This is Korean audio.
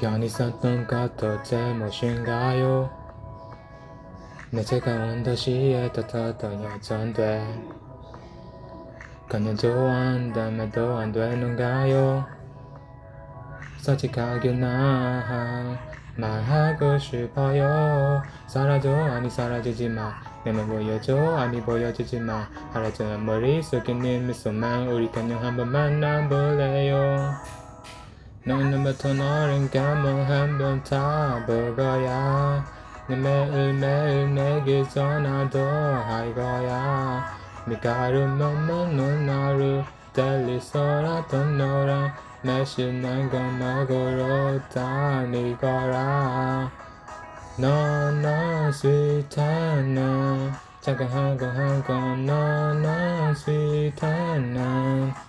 변히 썼던 것도 제못인가요? 내 차가운 도시에 떳떳던 여전돼 그냥 좋아한다며도 안 되는가요? 솔직하게 나 말하고 싶어요. 사라져 아니 사라지지 마. 내맘 보여줘 아니 보여주지 마. 알아줘 머릿속에 네 미소만 우리 그냥 한번 만나볼래요 넌 눈부터 너른 감을 한번 타보거야 내 매일매일 내게 전화도 할 거야. 밀가루 먹는 하루 달리서라도 너랑 맛있는 거 먹으러 다니거라. 너는 스윗한 나? 차가운 거 하고 너는 스윗한 나